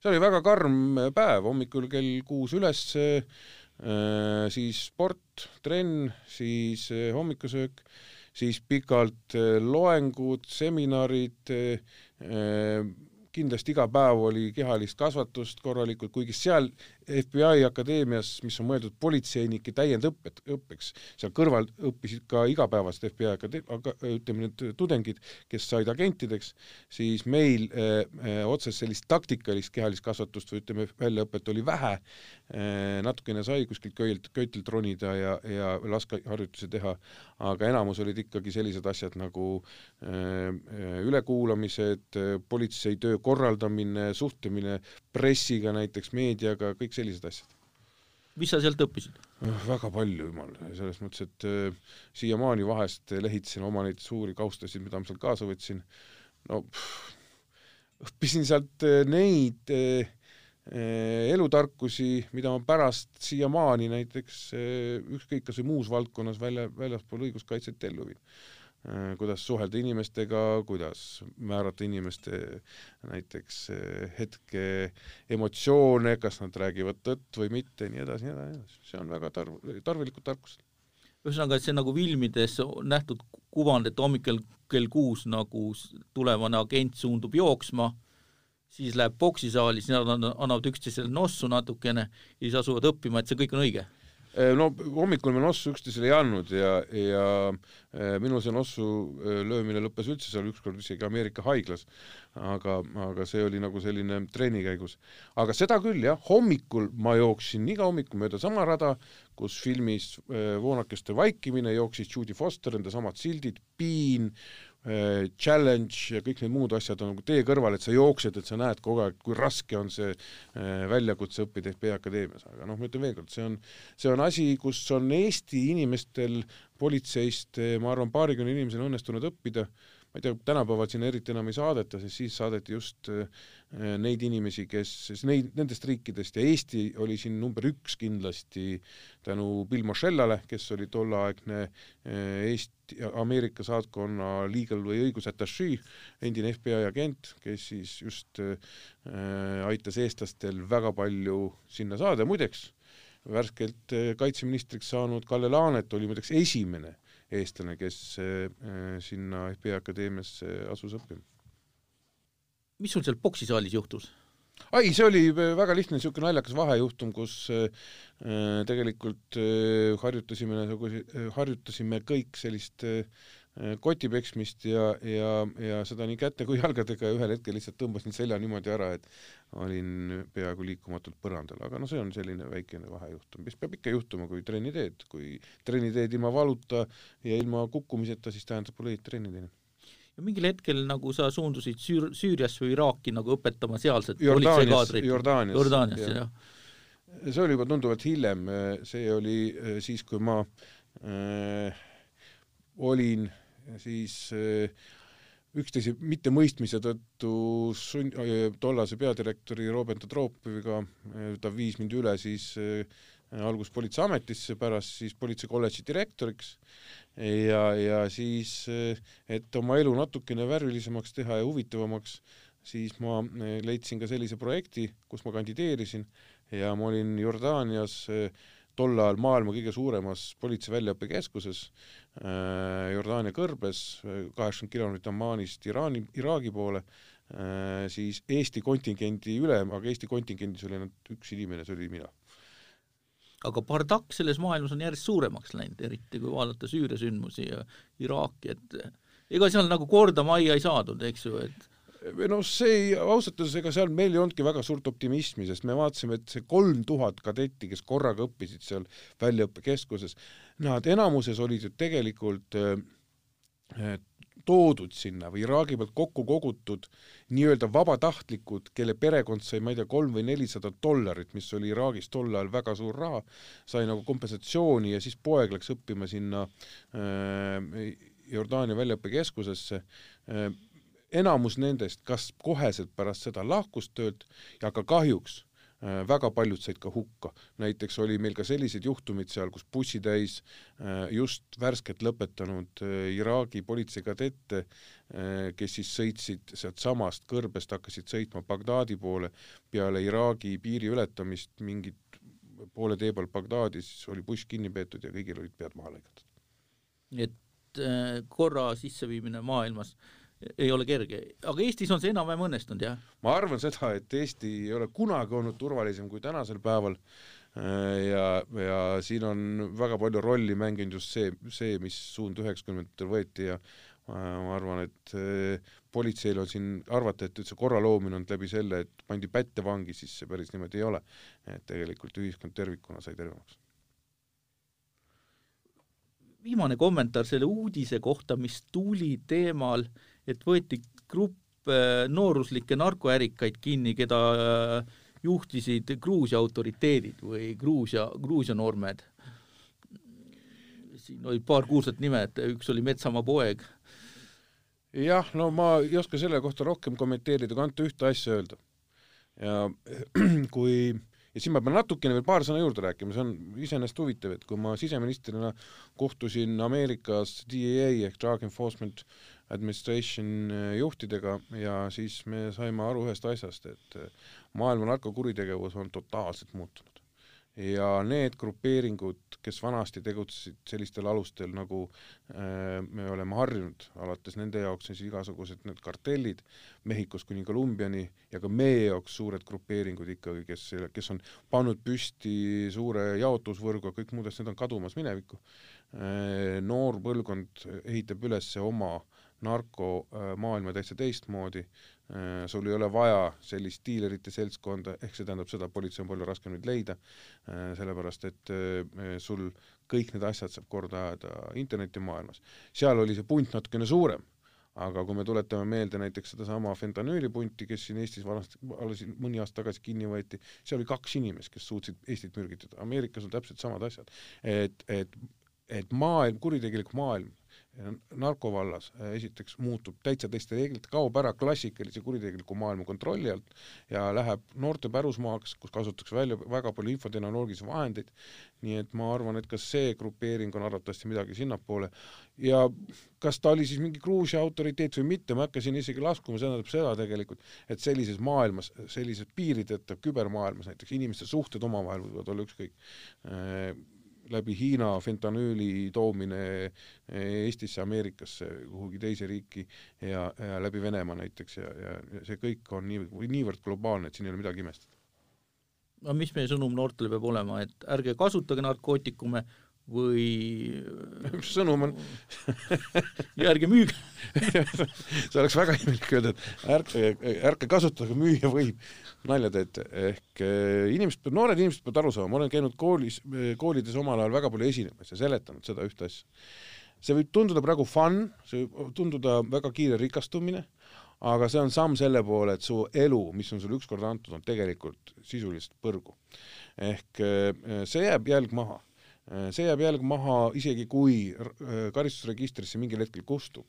see oli väga karm päev, hommikul kell kuus üles äh,, siis sport, trenn, siis äh, hommikusöök, siis pikalt äh, loengud, seminarid kindlasti iga päev oli kehalist kasvatust korralikult, kuigi seal FBI akadeemias, mis on mõeldud politseinike täiendõppet, õppeks, seal kõrval õppisid ka igapäevast FBI akade-, aga ütleme nüüd tudengid, kes said agentideks, siis meil äh, äh, otsest sellist taktikalist kehalist kasvatust või ütleme, väljaõpet oli vähe. Äh,, natukene sai kuskilt köilt, köitelt ronida ja, ja laskeharjutusi teha, aga enamus olid ikkagi sellised asjad nagu äh ülekuulamised, äh, politsei töö korraldamine, suhtlemine pressiga näiteks, meediaga, kõik sellised asjad. mis sa sealt õppisid? Äh, väga palju, jumal, selles mõttes, et äh, siiamaani vahest lehitsen oma neid suuri kaustasid, mida ma sealt kaasa võtsin, no pff, õppisin sealt äh, neid äh, äh, elutarkusi, mida ma pärast siiamaani näiteks äh, ükskõik kas või muus valdkonnas välja, väljaspool õiguskaitset ellu viin kuidas suhelda inimestega, kuidas määrata inimeste näiteks äh, hetke emotsioone, kas nad räägivad tõtt või mitte, nii edasi, nii edasi, see on väga tarv-, tarvilikud tarkused. ühesõnaga, et see nagu filmides nähtud kuvand, et hommikul kell kuus nagu tulevane agent suundub jooksma, siis läheb poksisaali, siis nad annavad üksteisele nossu natukene ja siis asuvad õppima, et see kõik on õige Äh, no hommikul me nossu üksteisele ei andnud ja, ja äh, minul see nossu äh, löömine lõppes üldse seal ükskord isegi Ameerika haiglas, aga, aga see oli nagu selline trenni käigus. aga seda küll jah, hommikul ma jooksin iga hommikul mööda sama rada, kus filmis Voonakeste vaikimine jooksis Judy Foster, nende samad sildid, piin, Äh, challenge ja kõik need muud asjad on nagu tee kõrval, et sa jooksed, et sa näed kogu aeg, kui raske on see äh, väljakutse õppida FP Akadeemias, aga noh, ma ütlen veel kord, see on, see on asi, kus on Eesti inimestel politseist, äh, ma arvan, paarikümne inimesel õnnestunud õppida, ma ei tea, tänapäeval sinna eriti enam ei saadeta, sest siis saadeti just neid inimesi, kes, neid, nendest riikidest. Ja Eesti oli siin number üks kindlasti tänu Bill Moschellale, kes oli tolleaegne Eesti Ameerika saatkonna legal või õigusatašii, endine FBI agent, kes siis just äh, aitas eestlastel väga palju sinna saada, muideks värskelt äh, kaitseministriks saanud Kalle Laanet oli muideks esimene eestlane, kes äh, sinna FBI akadeemiasse asus õppima. mis sul seal poksisaalis juhtus? ai, see oli väga lihtne niisugune naljakas vahejuhtum, kus äh, tegelikult äh, harjutasime nagu äh,, harjutasime kõik sellist äh, koti peksmist ja, ja, ja seda nii käte kui jalgadega ja ühel hetkel lihtsalt tõmbasin selja niimoodi ära, et olin peaaegu liikumatult põrandal, aga no see on selline väikene vahejuhtum, mis peab ikka juhtuma, kui trenni teed, kui trenni teed ilma valuta ja ilma kukkumiseta, siis tähendab, pole trenni teinud ja mingil hetkel nagu sa suundusid Süür-, Süüriasse või Iraaki nagu õpetama sealset politseikaadrit. Jordaanias. Jordaaniasse, jah. see oli juba tunduvalt hiljem, see oli siis, kui ma äh, olin siis äh, üksteise mittemõistmise tõttu sun-, tollase peadirektori Robert Tropoviga, ta viis mind üle siis äh, alguses Politseiametisse, pärast siis Politseikolledži direktoriks. Ja, ja siis, et oma elu natukene värvilisemaks teha ja huvitavamaks, siis ma leidsin ka sellise projekti, kus ma kandideerisin. Ja ma olin Jordaanias tol ajal maailma kõige suuremas politsei väljaõppekeskuses äh, Jordaania kõrbes, kaheksakümmend kilomeetrit Ammanist Iraani, Iraagi poole äh,, siis Eesti kontingendi ülem, aga Eesti kontingendis oli ainult üks inimene, see oli mina. Aga bardakk selles maailmas on järjest suuremaks läinud, eriti kui vaadata Süüria sündmusi ja Iraaki, et ega seal nagu korda majja ei saadud, eks ju, et või noh, see ei, ausalt öeldes ega seal meil ei olnudki väga suurt optimismi, sest me vaatasime, et see kolm tuhat kadetti, kes korraga õppisid seal väljaõppekeskuses, nad enamuses olid ju tegelikult äh, toodud sinna või Iraagi pealt kokku kogutud nii-öelda vabatahtlikud, kelle perekond sai, ma ei tea, kolm või nelisada dollarit, mis oli Iraagis tol ajal väga suur raha, sai nagu kompensatsiooni ja siis poeg läks õppima sinna äh, Jordaania väljaõppekeskusesse äh, enamus nendest kas koheselt pärast seda lahkus töölt ja ka kahjuks äh, väga paljud said ka hukka. näiteks oli meil ka selliseid juhtumeid seal, kus bussitäis äh, just värskelt lõpetanud äh, Iraagi politseikadette, kes siis sõitsid sealtsamast kõrbest, hakkasid sõitma Bagdadi poole, peale Iraagi piiri ületamist mingit poole tee peal Bagdadis oli buss kinni peetud ja kõigil olid pead maha lõigatud. et korra sisseviimine maailmas äh, ei ole kerge, aga Eestis on see enam-vähem õnnestunud, jah? ma arvan seda, et Eesti ei ole kunagi olnud turvalisem kui tänasel päeval ja, ja siin on väga palju rolli mänginud just see, see, mis suund üheksakümnendatel võeti ja ma arvan, et eh, politseil on siin arvata, et üldse korra loomine on läbi selle, et pandi pätte vangi, siis see päris niimoodi ei ole. et tegelikult ühiskond tervikuna sai tervemaks viimane kommentaar selle uudise kohta, mis tuli teemal äh, et võeti grupp äh, nooruslikke narkoärikaid kinni, keda äh, juhtisid Gruusia autoriteedid või Gruusia, Gruusia normed. siin olid paar kuulsat nime, et üks oli Metsamaa poeg. jah, no ma ei oska selle kohta rohkem kommenteerida, kui ainult ühte asja öelda. ja kui ja siin ma pean natukene veel paar sõna juurde rääkima, see on iseenesest huvitav, et kui ma siseministrina kohtusin Ameerikas DEA ehk Drug Enforcement administration äh, juhtidega ja siis me saime aru ühest asjast, et äh, maailma narkokuritegevus on totaalselt muutunud. ja need grupeeringud, kes vanasti tegutsesid sellistel alustel, nagu äh, me oleme harjunud, alates nende jaoks siis igasugused need kartellid Mehhikost kuni Kolumbiani ja ka meie jaoks suured grupeeringud ikkagi, kes, kes on pannud püsti suure jaotusvõrgu ja kõik muud asjad, on kadumas minevikku noor põlvkond ehitab üles oma äh, narkomaailma äh, täitsa teistmoodi, äh, sul ei ole vaja sellist diilerite seltskonda, ehk see tähendab seda, politsei on palju raskem neid leida, äh, sellepärast et sul kõik need asjad saab korda ajada internetimaailmas. seal oli see punt natukene suurem, aga kui me tuletame meelde näiteks sedasama fentanüülipunti, kes siin Eestis vanasti, alles mõni aasta tagasi kinni võeti, seal oli kaks inimest, kes suutsid Eestit mürgitada, Ameerikas on täpselt samad asjad. et, et, et maailm, kuritegelik maailm narkovallas äh, esiteks muutub täitsa teiste reeglite, kaob ära klassikalise kuritegeliku maailma kontrolli alt ja läheb noorte pärusmaaks, kus kasutatakse välja väga palju infotehnoloogilisi vahendeid, nii et ma arvan, et ka see grupeering on arvatavasti midagi sinnapoole. Ja kas ta oli siis mingi Gruusia autoriteet või mitte, ma ei hakka siin isegi laskuma, see tähendab seda tegelikult, et sellises maailmas, sellises piirideta kübermaailmas näiteks inimeste suhted omavahel võivad olla ükskõik. Äh, läbi Hiina fentanüüli toomine Eestisse, Ameerikasse, kuhugi teise riiki ja, ja läbi Venemaa näiteks ja, ja, ja see kõik on nii, niivõrd globaalne, et siin ei ole midagi imestada. no mis meie sõnum noortele peab olema, et ärge kasutage narkootikume või mis sõnum on ja ärge müüge see oleks väga imelik öelda, et ärge, ärge kasutage, müüa võib, nalja teete, ehk eh, inimesed, noored inimesed peavad aru saama, ma olen käinud koolis, koolides omal ajal väga palju esinemas ja seletanud seda ühte asja. see võib tunduda praegu fun, see võib tunduda väga kiire rikastumine, aga see on samm selle poole, et su elu, mis on sulle ükskord antud, on tegelikult sisuliselt põrgu. ehk äh, see jääb jälg maha. See jääb jälg maha isegi, kui karistusregistrisse mingil hetkel kustub,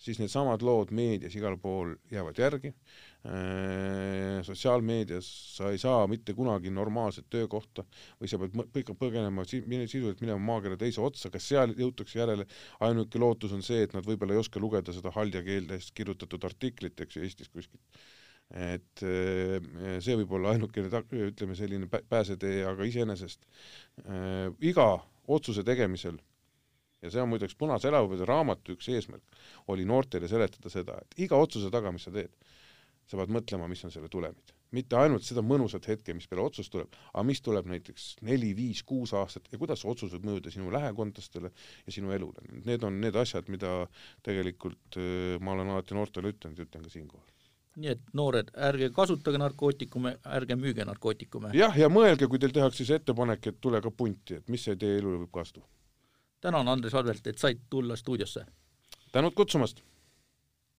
siis needsamad lood meedias igal pool jäävad järgi Äh, sotsiaalmeedias sa ei saa mitte kunagi normaalset töökohta või sa pead põgenema sisuliselt minema maakera teise otsa, kas seal jõutakse järele, ainuke lootus on see, et nad võib-olla ei oska lugeda seda haldja keeldes kirjutatud artiklit, eks ju, Eestis kuskilt. et äh, see võib olla ainukene, ütleme, selline pääsetee, aga iseenesest äh, iga otsuse tegemisel ja see on muideks Punase elavhuvide raamatu üks eesmärk, oli noortele seletada seda, et iga otsuse taga, mis sa teed, sa pead mõtlema, mis on selle tulemid. mitte ainult seda mõnusat hetke, mis peale otsust tuleb, aga mis tuleb näiteks neli, viis, kuus aastat ja kuidas see otsus võib mõjuda sinu lähekondlastele ja sinu elule. Need on need asjad, mida tegelikult äh, ma olen alati noortele ütelnud ja ütlen ka siinkohal nii et noored, ärge kasutage narkootikume, ärge müüge narkootikume. jah, ja mõelge, kui teil tehakse siis ettepanek, et tule ka punti, et mis see teie elule võib tuua. Tänan, Andres Advelt, et said tulla stuudiosse. tänud kutsumast